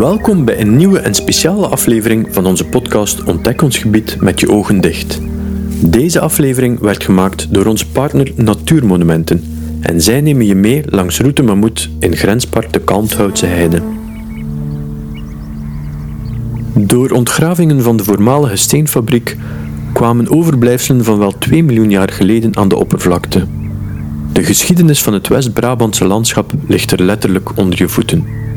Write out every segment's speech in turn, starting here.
Welkom bij een nieuwe en speciale aflevering van onze podcast Ontdek ons gebied met je ogen dicht. Deze aflevering werd gemaakt door onze partner Natuurmonumenten en zij nemen je mee langs Route Mammoet in grenspark de Kalmthoutse Heide. Door ontgravingen van de voormalige steenfabriek kwamen overblijfselen van wel 2 miljoen jaar geleden aan de oppervlakte. De geschiedenis van het West-Brabantse landschap ligt er letterlijk onder je voeten.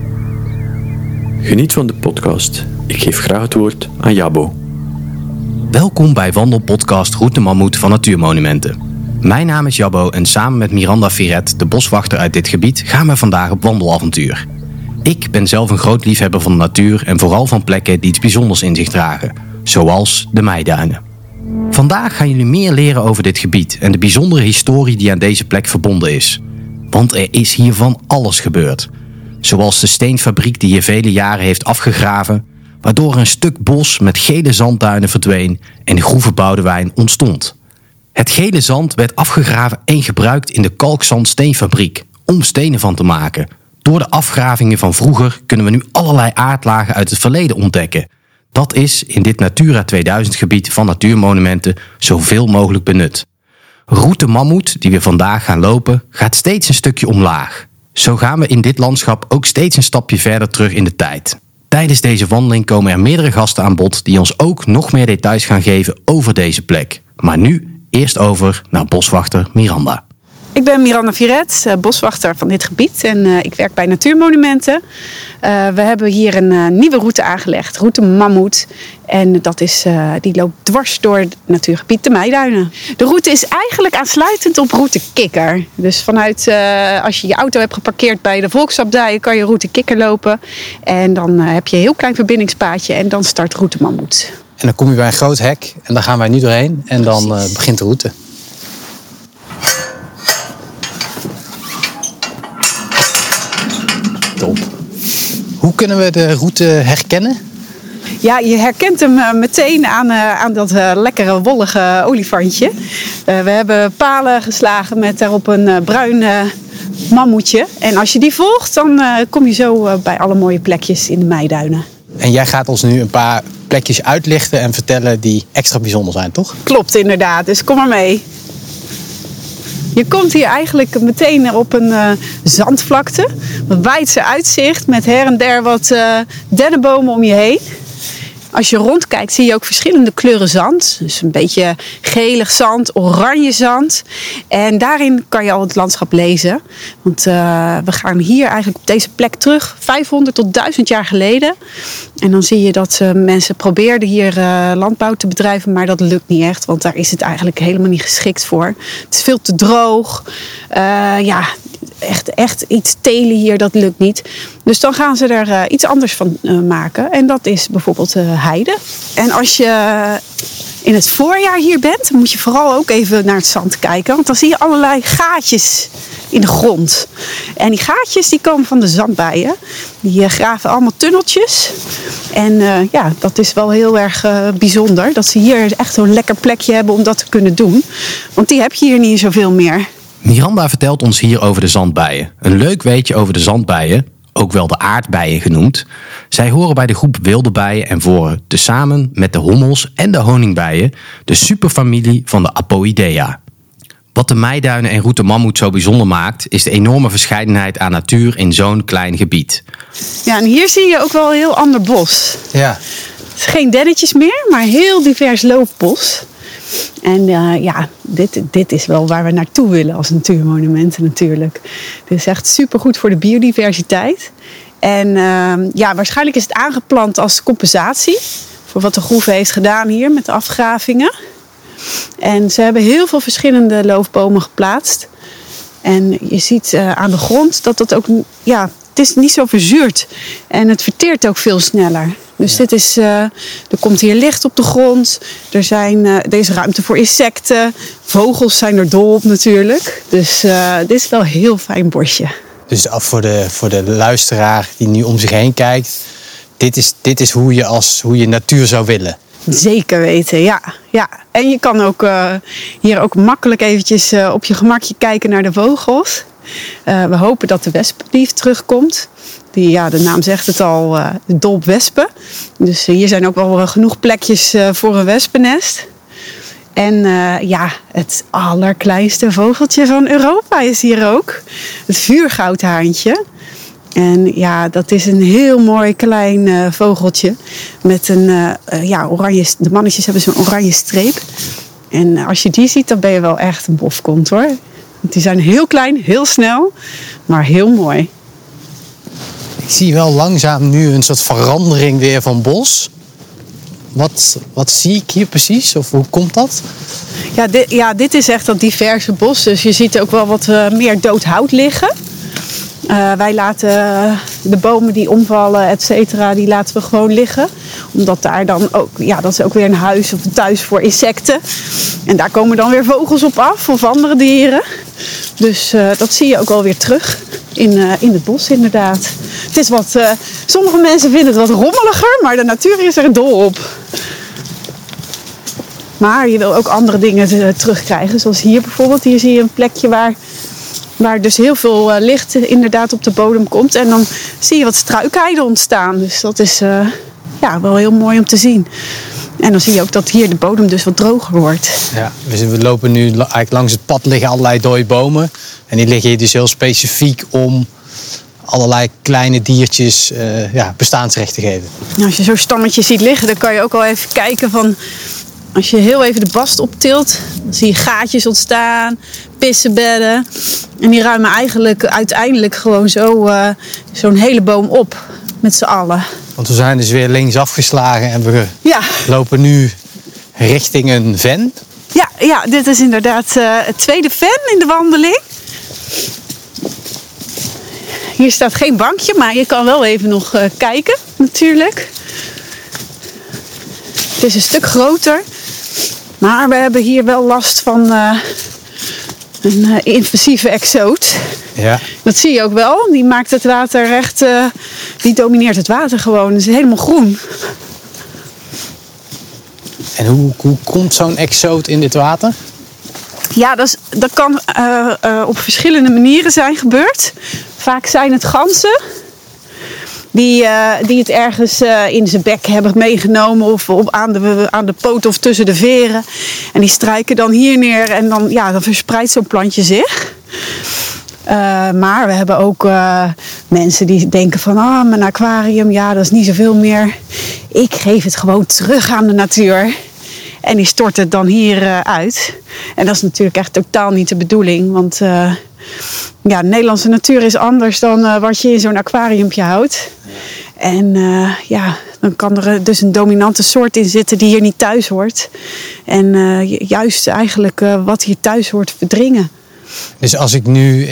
Geniet van de podcast. Ik geef graag het woord aan Jabo. Welkom bij Wandelpodcast Route Mammoet van Natuurmonumenten. Mijn naam is Jabbo en samen met Miranda Firet, de boswachter uit dit gebied, gaan we vandaag op wandelavontuur. Ik ben zelf een groot liefhebber van de natuur en vooral van plekken die iets bijzonders in zich dragen, zoals de Meiduinen. Vandaag gaan jullie meer leren over dit gebied en de bijzondere historie die aan deze plek verbonden is. Want er is hier van alles gebeurd. Zoals de steenfabriek die hier vele jaren heeft afgegraven, waardoor een stuk bos met gele zandduinen verdween en groeve Boudewijn ontstond. Het gele zand werd afgegraven en gebruikt in de kalkzandsteenfabriek om stenen van te maken. Door de afgravingen van vroeger kunnen we nu allerlei aardlagen uit het verleden ontdekken. Dat is in dit Natura 2000 gebied van natuurmonumenten zoveel mogelijk benut. Route Mammoet, die we vandaag gaan lopen, gaat steeds een stukje omlaag. Zo gaan we in dit landschap ook steeds een stapje verder terug in de tijd. Tijdens deze wandeling komen er meerdere gasten aan bod die ons ook nog meer details gaan geven over deze plek. Maar nu eerst over naar boswachter Miranda. Ik ben Miranda Viret, eh, boswachter van dit gebied en uh, ik werk bij Natuurmonumenten. Uh, we hebben hier een uh, nieuwe route aangelegd, route Mammoet. En dat is, die loopt dwars door het natuurgebied de Meiduinen. De route is eigenlijk aansluitend op route Kikker. Dus vanuit, als je je auto hebt geparkeerd bij de Volksabdij, kan je route Kikker lopen. En dan heb je een heel klein verbindingspaadje en dan start route Mammoet. En dan kom je bij een groot hek en daar gaan wij nu doorheen en dan begint de route. Hoe kunnen we de route herkennen? Ja, je herkent hem eh, meteen aan, uh, aan dat uh, lekkere wollige olifantje. we hebben palen geslagen met daarop een bruin mammoetje. En als je die volgt, dan kom je zo bij alle mooie plekjes in de Meiduinen. En jij gaat ons nu een paar plekjes uitlichten en vertellen die extra bijzonder zijn, toch? Klopt, inderdaad. Dus kom maar mee. Je komt hier eigenlijk meteen op een uh, zandvlakte. Een wijdse uitzicht met her en der wat uh, dennenbomen om je heen. Als je rondkijkt zie je ook verschillende kleuren zand. Dus een beetje gelig zand, oranje zand. En daarin kan je al het landschap lezen. Want uh, we gaan hier eigenlijk op deze plek terug, 500 tot 1000 jaar geleden. En dan zie je dat uh, mensen probeerden hier uh, landbouw te bedrijven, maar dat lukt niet echt. Want daar is het eigenlijk helemaal niet geschikt voor. Het is veel te droog. ja, echt, echt iets telen hier, dat lukt niet. Dus dan gaan ze er uh, iets anders van uh, maken. En dat is bijvoorbeeld uh, heide. En als je in het voorjaar hier bent, moet je vooral ook even naar het zand kijken. Want dan zie je allerlei gaatjes in de grond. En die gaatjes die komen van de zandbijen. Die graven allemaal tunneltjes. En ja, dat is wel heel erg bijzonder. Dat ze hier echt zo'n lekker plekje hebben om dat te kunnen doen. Want die heb je hier niet zoveel meer. Miranda vertelt ons hier over de zandbijen. Een leuk weetje over de zandbijen, ook wel de aardbeien genoemd. Zij horen bij de groep wilde bijen en vormen tezamen met de hommels en de honingbijen de superfamilie van de Apoidea. Wat de Meiduinen en Route Mammoet zo bijzonder maakt, is de enorme verscheidenheid aan natuur in zo'n klein gebied. Ja, en hier zie je ook wel een heel ander bos. Ja. Het is geen dennetjes meer, maar heel divers loofbos. En uh, ja, dit, dit is wel waar we naartoe willen als natuurmonumenten natuurlijk. Dit is echt supergoed voor de biodiversiteit. En uh, ja, waarschijnlijk is het aangeplant als compensatie voor wat de groeve heeft gedaan hier met de afgravingen. En ze hebben heel veel verschillende loofbomen geplaatst. En je ziet uh, aan de grond dat dat ook, ja, het is niet zo verzuurd. En het verteert ook veel sneller. Dus dit is, uh, er komt hier licht op de grond. Er, zijn, uh, er is ruimte voor insecten. Vogels zijn er dol op natuurlijk. Dus uh, dit is wel een heel fijn bosje. Dus voor de, voor de luisteraar die nu om zich heen kijkt. Dit is, dit is hoe, je als, hoe je natuur zou willen. Zeker weten, ja. ja. En je kan ook hier ook makkelijk eventjes op je gemakje kijken naar de vogels. Eh, we hopen dat de wespendief terugkomt. Die, ja, de naam zegt het al, uh, dolp wespen. Dus hier zijn ook wel genoeg plekjes voor een wespennest. En ja, het allerkleinste vogeltje van Europa is hier ook. Het vuurgoudhaantje. En ja, dat is een heel mooi klein vogeltje. Met een ja, oranje. De mannetjes hebben zo'n oranje streep. En als je die ziet, dan ben je wel echt een bofkont hoor. Die zijn heel klein, heel snel, maar heel mooi. Ik zie wel langzaam nu een soort verandering weer van bos. Wat, wat zie ik hier precies? Of hoe komt dat? Ja, dit, ja, dit is echt dat diverse bos. Dus je ziet ook wel wat uh, meer dood hout liggen. Uh, wij laten de bomen die omvallen, et cetera, die laten we gewoon liggen. Omdat daar dan ook, ja, dat is ook weer een huis of een thuis voor insecten. En daar komen dan weer vogels op af of andere dieren. Dus uh, dat zie je ook wel weer terug in, uh, in het bos inderdaad. Het is wat, sommige mensen vinden het wat rommeliger, maar de natuur is er dol op. Maar je wil ook andere dingen terugkrijgen. Zoals hier bijvoorbeeld. Hier zie je een plekje waar Waar dus heel veel licht inderdaad op de bodem komt. En dan zie je wat struikheiden ontstaan. Dus dat is ja, wel heel mooi om te zien. En dan zie je ook dat hier de bodem dus wat droger wordt. Ja, we lopen nu eigenlijk langs het pad liggen allerlei dode bomen. En die liggen hier dus heel specifiek om allerlei kleine diertjes uh, ja, bestaansrecht te geven. als je zo'n stammetje ziet liggen, dan kan je ook al even kijken van als je heel even de bast optilt, dan zie je gaatjes ontstaan, pissenbedden. En die ruimen eigenlijk uiteindelijk gewoon zo, uh, zo'n hele boom op met z'n allen. Want we zijn dus weer links afgeslagen en we ja. lopen nu richting een ven. Ja, ja dit is inderdaad uh, het tweede ven in de wandeling. Hier staat geen bankje, maar je kan wel even nog uh, kijken natuurlijk. Het is een stuk groter. Maar we hebben hier wel last van uh, een uh, invasieve exoot. Ja. Dat zie je ook wel. Die maakt het water echt. Uh, die domineert het water gewoon. Het is helemaal groen. En hoe, hoe komt zo'n exoot in dit water? Ja, dat, is, dat kan op verschillende manieren zijn gebeurd. Vaak zijn het ganzen die, uh, die het ergens uh, in zijn bek hebben meegenomen of op, aan, de, aan de poot of tussen de veren. En die strijken dan hier neer en dan, ja, dan verspreidt zo'n plantje zich. Uh, maar we hebben ook mensen die denken van, ah, mijn aquarium, ja, dat is niet zoveel meer. Ik geef het gewoon terug aan de natuur. En die stort het dan hier uit. En dat is natuurlijk echt totaal niet de bedoeling, want ja, de Nederlandse natuur is anders dan uh, wat je in zo'n aquariumpje houdt. En ja, dan kan er dus een dominante soort in zitten die hier niet thuis hoort. En juist eigenlijk wat hier thuis hoort verdringen. Dus als ik nu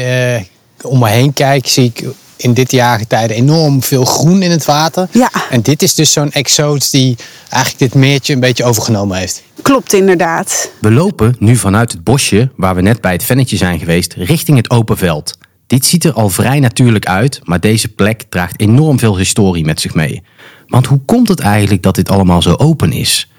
om me heen kijk, zie ik in dit jaargetijde enorm veel groen in het water. Ja. En dit is dus zo'n exoot die eigenlijk dit meertje een beetje overgenomen heeft. Klopt inderdaad. We lopen nu vanuit het bosje, waar we net bij het vennetje zijn geweest, richting het open veld. Dit ziet er al vrij natuurlijk uit, maar deze plek draagt enorm veel historie met zich mee. Want hoe komt het eigenlijk dat dit allemaal zo open is?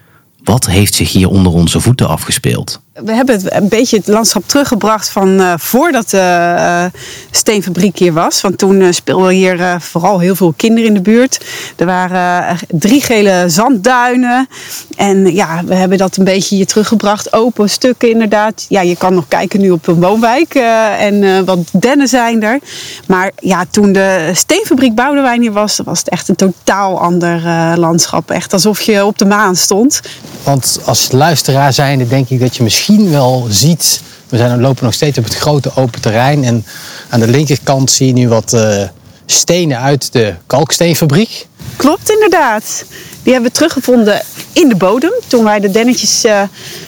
Wat heeft zich hier onder onze voeten afgespeeld? We hebben het een beetje het landschap teruggebracht van uh, voordat de uh, steenfabriek hier was. Want toen uh, speelden hier vooral heel veel kinderen in de buurt. Er waren drie gele zandduinen. En ja, we hebben dat een beetje hier teruggebracht. Open stukken inderdaad. Ja, je kan nog kijken nu op een woonwijk. en wat dennen zijn er. Maar ja, toen de steenfabriek Boudewijn hier was, was het echt een totaal ander landschap. Echt alsof je op de maan stond. Want als luisteraar zijnde denk ik dat je misschien misschien wel ziet. We zijn, lopen nog steeds op het grote open terrein. En aan de linkerkant zie je nu wat uh, stenen uit de kalksteenfabriek. Klopt inderdaad. Die hebben we teruggevonden in de bodem. Toen wij de dennetjes uh,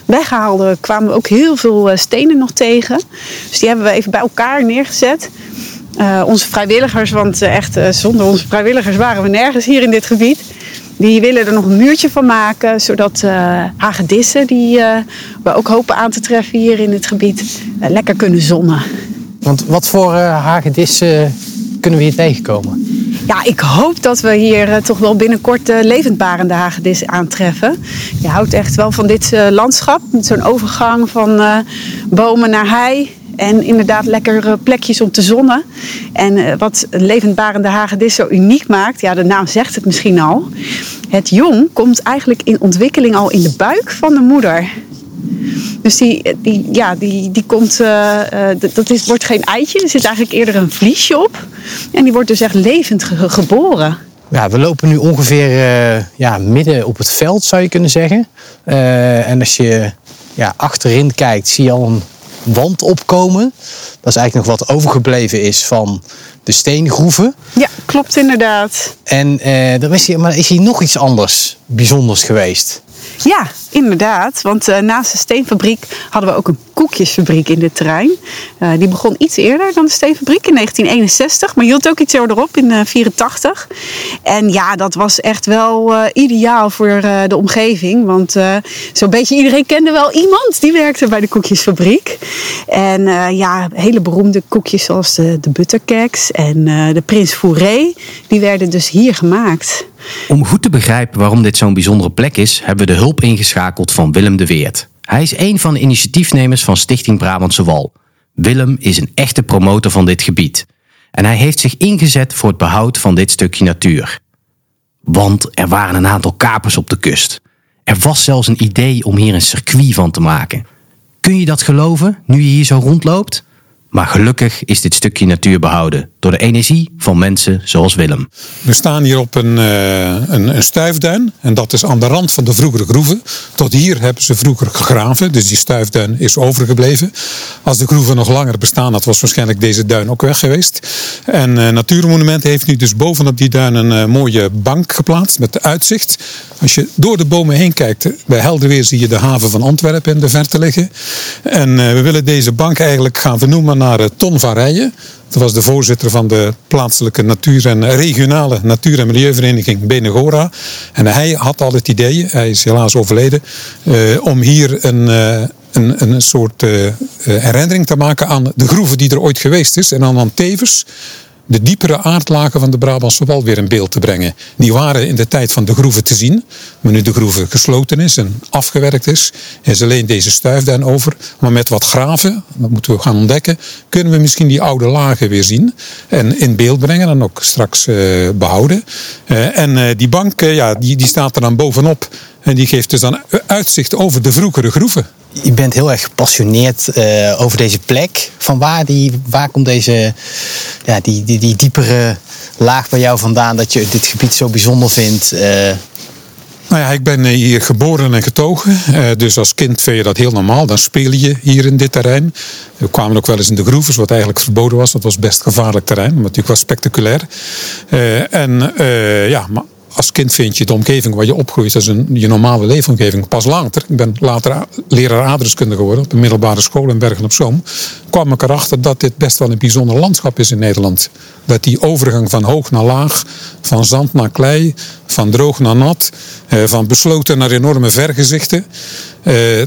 weghaalden, kwamen we ook heel veel uh, stenen nog tegen. Dus die hebben we even bij elkaar neergezet. Onze vrijwilligers, want echt zonder onze vrijwilligers waren we nergens hier in dit gebied. Die willen er nog een muurtje van maken, zodat uh, hagedissen, die uh, we ook hopen aan te treffen hier in het gebied, uh, lekker kunnen zonnen. Want wat voor hagedissen kunnen we hier tegenkomen? Ja, ik hoop dat we hier toch wel binnenkort levendbarende hagedissen aantreffen. Je houdt echt wel van dit landschap, met zo'n overgang van bomen naar hei. En inderdaad lekkere plekjes om te zonnen. En uh, wat levendbarende hagedis zo uniek maakt, ja, de naam zegt het misschien al. Het jong komt eigenlijk in ontwikkeling al in de buik van de moeder. Dus die, die, ja, die, die komt, uh, dat is, wordt geen eitje, er zit eigenlijk eerder een vliesje op. En die wordt dus echt levend ge geboren. Ja, we lopen nu ongeveer ja, midden op het veld, zou je kunnen zeggen. En als je ja, achterin kijkt, zie je al een wand opkomen. Dat is eigenlijk nog wat overgebleven is van de steengroeven. Ja, klopt inderdaad. En uh, er is hier, maar is hier nog iets anders bijzonders geweest? Ja, inderdaad. Want uh, naast de steenfabriek hadden we ook een koekjesfabriek in dit terrein. Uh, die begon iets eerder dan de steenfabriek in 1961, maar hield ook iets erop in 1984. Uh, en ja, dat was echt wel ideaal voor de omgeving. Want zo'n beetje iedereen kende wel iemand die werkte bij de koekjesfabriek. En ja, hele beroemde koekjes zoals de, de butterkeks en de Prins Fouré, die werden dus hier gemaakt. Om goed te begrijpen waarom dit zo'n bijzondere plek is, hebben we de hulp ingeschakeld van Willem de Weert. Hij is een van de initiatiefnemers van Stichting Brabantse Wal. Willem is een echte promotor van dit gebied. En hij heeft zich ingezet voor het behoud van dit stukje natuur. Want er waren een aantal kapers op de kust. Er was zelfs een idee om hier een circuit van te maken. Kun je dat geloven nu je hier zo rondloopt? Maar gelukkig is dit stukje natuur behouden door de energie van mensen zoals Willem. We staan hier op een, uh, een, stuifduin en dat is aan de rand van de vroegere groeven. Tot hier hebben ze vroeger gegraven, dus die stuifduin is overgebleven. Als de groeven nog langer bestaan had, was waarschijnlijk deze duin ook weg geweest. En uh, Natuurmonument heeft nu dus bovenop die duin een uh, mooie bank geplaatst met uitzicht. Als je door de bomen heen kijkt, bij helder weer zie je de haven van Antwerpen in de verte liggen. En we willen deze bank eigenlijk gaan vernoemen naar Ton van. Dat was de voorzitter van de plaatselijke natuur- en regionale natuur- en milieuvereniging Benegora. En hij had al het idee, hij is helaas overleden, uh, om hier een, uh, een, een soort uh, herinnering te maken aan de groeven die er ooit geweest is. En dan, dan tevens de diepere aardlagen van de Brabantse wal weer in beeld te brengen. Die waren in de tijd van de groeven te zien. Maar nu de groeve gesloten is en afgewerkt is, is alleen deze stuifduin over. Maar met wat graven, dat moeten we gaan ontdekken, kunnen we misschien die oude lagen weer zien. En in beeld brengen en ook straks uh, behouden. Uh, en uh, die bank, ja, die, die staat er dan bovenop. En die geeft dus dan uitzicht over de vroegere groeven. Je bent heel erg gepassioneerd uh, over deze plek. Van waar, die, waar komt deze ja, die, die, die diepere laag bij jou vandaan dat je dit gebied zo bijzonder vindt? Uh... Nou ja, ik ben hier geboren en getogen. Uh, dus als kind vind je dat heel normaal. Dan speel je hier in dit terrein. We kwamen ook wel eens in de groeves, wat eigenlijk verboden was. Dat was best gevaarlijk terrein, maar natuurlijk was spectaculair. En ja, maar als kind vind je de omgeving waar je opgroeit, is een, je normale leefomgeving. Pas later, ik ben later leraar aardrijkskunde geworden op een middelbare school in Bergen op Zoom, kwam ik erachter dat dit best wel een bijzonder landschap is in Nederland. Dat die overgang van hoog naar laag, van zand naar klei, van droog naar nat, van besloten naar enorme vergezichten,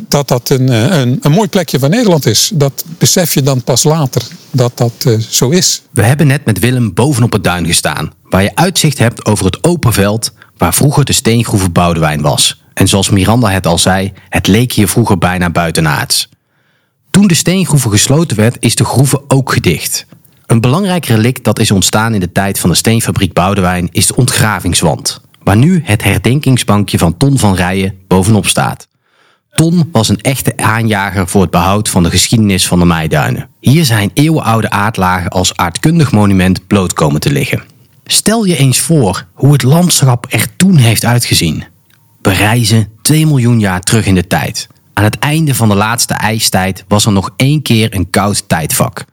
dat dat een, een, een mooi plekje van Nederland is. Dat besef je dan pas later, dat dat zo is. We hebben net met Willem bovenop het duin gestaan, waar je uitzicht hebt over het open veld waar vroeger de steengroeven Boudewijn was. En zoals Miranda het al zei, het leek hier vroeger bijna buitenaards. Toen de steengroeven gesloten werd, is de groeve ook gedicht. Een belangrijk relict dat is ontstaan in de tijd van de steenfabriek Boudewijn is de ontgravingswand, waar nu het herdenkingsbankje van Ton van Rijen bovenop staat. Ton was een echte aanjager voor het behoud van de geschiedenis van de Meiduinen. Hier zijn eeuwenoude aardlagen als aardkundig monument bloot komen te liggen. Stel je eens voor hoe het landschap er toen heeft uitgezien. We reizen 2 miljoen jaar terug in de tijd. Aan het einde van de laatste ijstijd was er nog één keer een koud tijdvak.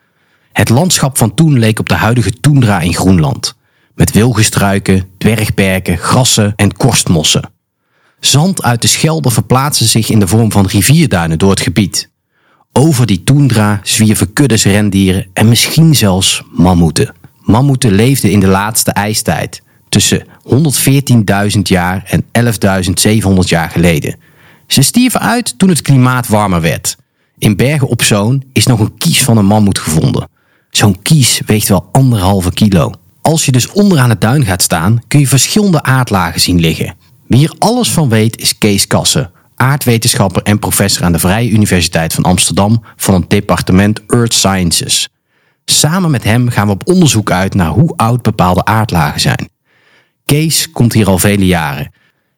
Het landschap van toen leek op de huidige toendra in Groenland. Met wilgestruiken, dwergperken, grassen en korstmossen. Zand uit de Schelde verplaatste zich in de vorm van rivierduinen door het gebied. Over die toendra zwierven kuddes rendieren en misschien zelfs mammoeten. Mammoeten leefden in de laatste ijstijd, tussen 114.000 jaar en 11.700 jaar geleden. Ze stierven uit toen het klimaat warmer werd. In Bergen op Zoon is nog een kies van een mammoet gevonden. Zo'n kies weegt wel anderhalve kilo. Als je dus onderaan het duin gaat staan, kun je verschillende aardlagen zien liggen. Wie hier alles van weet is Kees Kassen, aardwetenschapper en professor aan de Vrije Universiteit van Amsterdam van het departement Earth Sciences. Samen met hem gaan we op onderzoek uit naar hoe oud bepaalde aardlagen zijn. Kees komt hier al vele jaren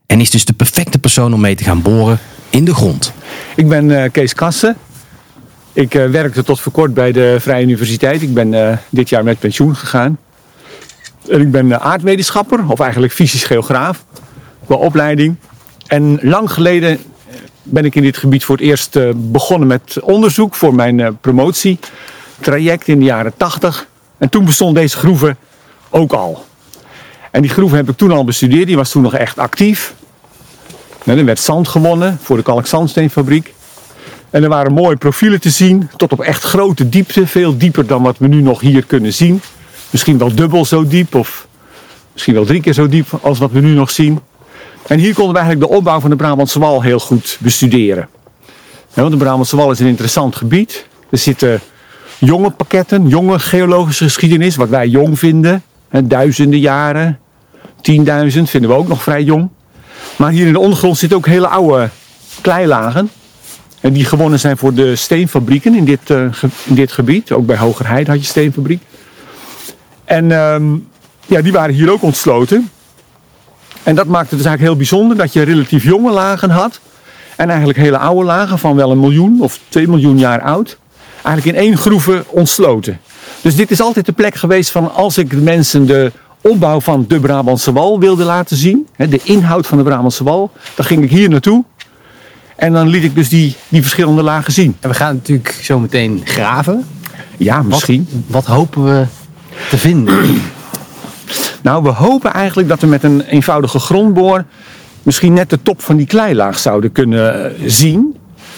en is dus de perfecte persoon om mee te gaan boren in de grond. Ik ben eh, Kees Kassen. Ik eh, werkte tot voor kort bij de Vrije Universiteit. Ik ben eh, dit jaar met pensioen gegaan. En ik ben aardwetenschapper, of eigenlijk fysisch geograaf, qua opleiding. En lang geleden ben ik in dit gebied voor het eerst begonnen met onderzoek voor mijn promotietraject in de jaren 80. En toen bestond deze groeven ook al. En die groeven heb ik toen al bestudeerd, die was toen nog echt actief. er werd zand gewonnen voor de kalkzandsteenfabriek. En er waren mooie profielen te zien, tot op echt grote diepte, veel dieper dan wat we nu nog hier kunnen zien. Misschien wel dubbel zo diep of misschien wel drie keer zo diep als wat we nu nog zien. En hier konden we eigenlijk de opbouw van de Brabantse Wal heel goed bestuderen. want de Brabantse Wal is een interessant gebied. Er zitten jonge pakketten, jonge geologische geschiedenis, wat wij jong vinden. duizenden jaren, 10.000 vinden we ook nog vrij jong. Maar hier in de ondergrond zitten ook hele oude kleilagen. En die gewonnen zijn voor de steenfabrieken in dit, uh, in dit gebied. Ook bij Hogerheid had je steenfabriek. En ehm, ja, die waren hier ook ontsloten. En dat maakte dus eigenlijk heel bijzonder dat je relatief jonge lagen had. En eigenlijk hele oude lagen van wel een miljoen of twee miljoen jaar oud. Eigenlijk in één groeve ontsloten. Dus dit is altijd de plek geweest van als ik de mensen de opbouw van de Brabantse wal wilde laten zien. De inhoud van de Brabantse wal. Dan ging ik hier naartoe. En dan liet ik dus die, die verschillende lagen zien. En we gaan natuurlijk zo meteen graven. Ja, misschien. Wat, wat hopen we te vinden? nou, we hopen eigenlijk dat we met een eenvoudige grondboor misschien net de top van die kleilaag zouden kunnen eh, zien.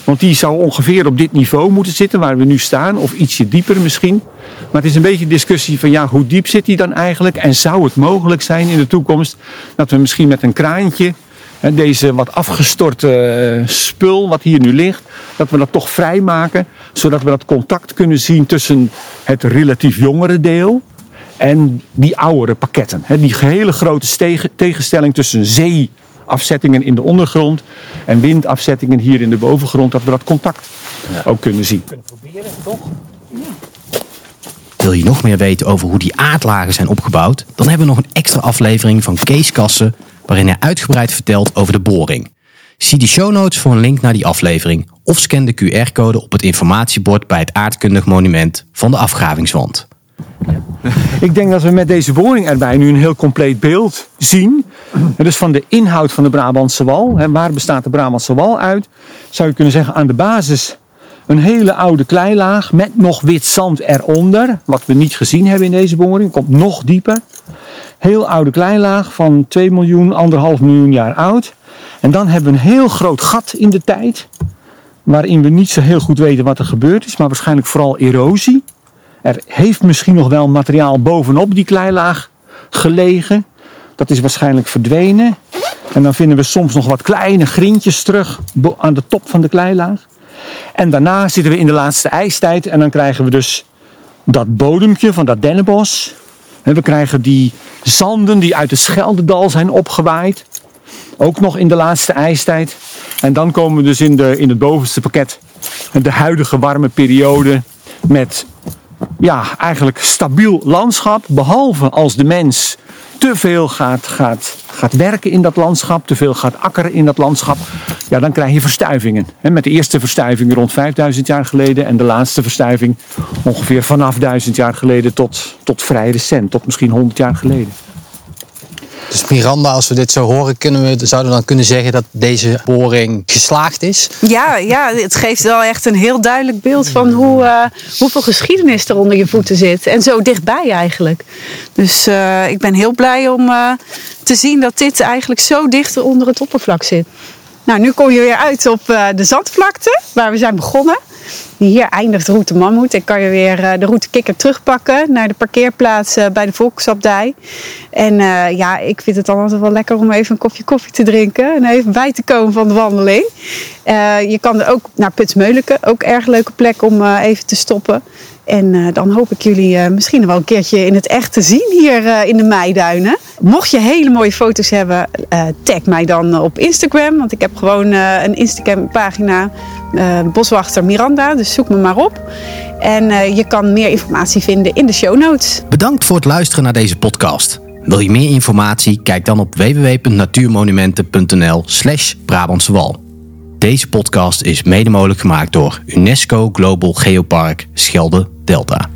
Want die zou ongeveer op dit niveau moeten zitten waar we nu staan, of ietsje dieper misschien. Maar het is een beetje een discussie van ja, hoe diep zit die dan eigenlijk? En zou het mogelijk zijn in de toekomst dat we misschien met een kraantje deze wat afgestorte eh, spul wat hier nu ligt, dat we dat toch vrijmaken, zodat we dat contact kunnen zien tussen het relatief jongere deel en die oudere pakketten. Die hele grote tegenstelling tussen zeeafzettingen in de ondergrond en windafzettingen hier in de bovengrond, dat we dat contact ook kunnen zien. Kunnen proberen, toch? Wil je nog meer weten over hoe die aardlagen zijn opgebouwd? Dan hebben we nog een extra aflevering van Kees Kassen waarin hij uitgebreid vertelt over de boring. Zie de show notes voor een link naar die aflevering of scan de QR-code op het informatiebord bij het aardkundig monument van de afgravingswand. Ik denk dat we met deze boring erbij nu een heel compleet beeld zien. Dus van de inhoud van de Brabantse wal. Waar bestaat de Brabantse wal uit? Zou je kunnen zeggen aan de basis een hele oude kleilaag met nog wit zand eronder. Wat we niet gezien hebben in deze boring. Komt nog dieper. Heel oude kleilaag van 2 miljoen, 1,5 miljoen jaar oud. En dan hebben we een heel groot gat in de tijd. Waarin we niet zo heel goed weten wat er gebeurd is. Maar waarschijnlijk vooral erosie. Er heeft misschien nog wel materiaal bovenop die kleilaag gelegen. Dat is waarschijnlijk verdwenen. En dan vinden we soms nog wat kleine grintjes terug aan de top van de kleilaag. En daarna zitten we in de laatste ijstijd en dan krijgen we dus dat bodempje van dat dennenbos. En we krijgen die zanden die uit het Scheldedal zijn opgewaaid. Ook nog in de laatste ijstijd. En dan komen we dus in, de, in het bovenste pakket de huidige warme periode met ja, eigenlijk stabiel landschap. Behalve als de mens te veel gaat, gaat, gaat werken in dat landschap, te veel gaat akkeren in dat landschap, ja, dan krijg je verstuivingen. Met de eerste verstuiving rond 5000 jaar geleden en de laatste verstuiving ongeveer vanaf 1000 jaar geleden tot, tot vrij recent, tot misschien 100 jaar geleden. Dus Miranda, als we dit zo horen, kunnen we, zouden we dan kunnen zeggen dat deze boring geslaagd is? Ja, ja, het geeft wel echt een heel duidelijk beeld van hoe, uh, hoeveel geschiedenis er onder je voeten zit. En zo dichtbij eigenlijk. Dus uh, ik ben heel blij om uh, te zien dat dit eigenlijk zo dicht onder het oppervlak zit. Nou, nu kom je weer uit op de zandvlakte, waar we zijn begonnen. Hier eindigt route Mammoet en kan je weer eh, de route Kikker terugpakken naar de parkeerplaats eh, bij de Volksabdij. En uh, ja, ik vind het dan altijd wel lekker om even een kopje koffie te drinken en even bij te komen van de wandeling. Je kan er ook naar Putsmeulenke, ook erg leuke plek om even te stoppen. En eh, dan hoop ik jullie eh, misschien wel een keertje in het echt te zien hier eh, in de Meiduinen. Mocht je hele mooie foto's hebben, tag mij dan op Instagram. Want ik heb gewoon een Instagram pagina, Boswachter Miranda. Dus zoek me maar op. En je kan meer informatie vinden in de show notes. Bedankt voor het luisteren naar deze podcast. Wil je meer informatie? Kijk dan op www.natuurmonumenten.nl slash Brabantse Wal. Deze podcast is mede mogelijk gemaakt door UNESCO Global Geopark Schelde Delta.